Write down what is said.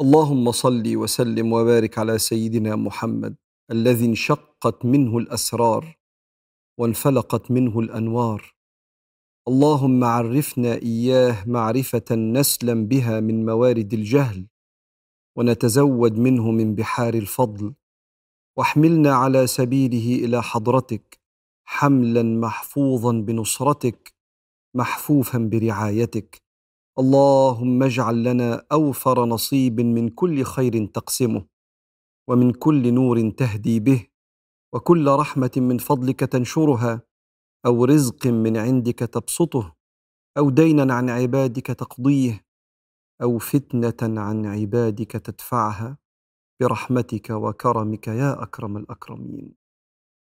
اللهم صل وسلم وبارك على سيدنا محمد الذي انشقت منه الأسرار وانفلقت منه الأنوار. اللهم عرفنا إياه معرفة نسلم بها من موارد الجهل ونتزود منه من بحار الفضل. واحملنا على سبيله إلى حضرتك حملا محفوظا بنصرتك محفوفا برعايتك. اللهم اجعل لنا أوفر نصيب من كل خير تقسمه ومن كل نور تهدي به وكل رحمة من فضلك تنشرها أو رزق من عندك تبسطه أو دينا عن عبادك تقضيه أو فتنة عن عبادك تدفعها برحمتك وكرمك يا أكرم الأكرمين.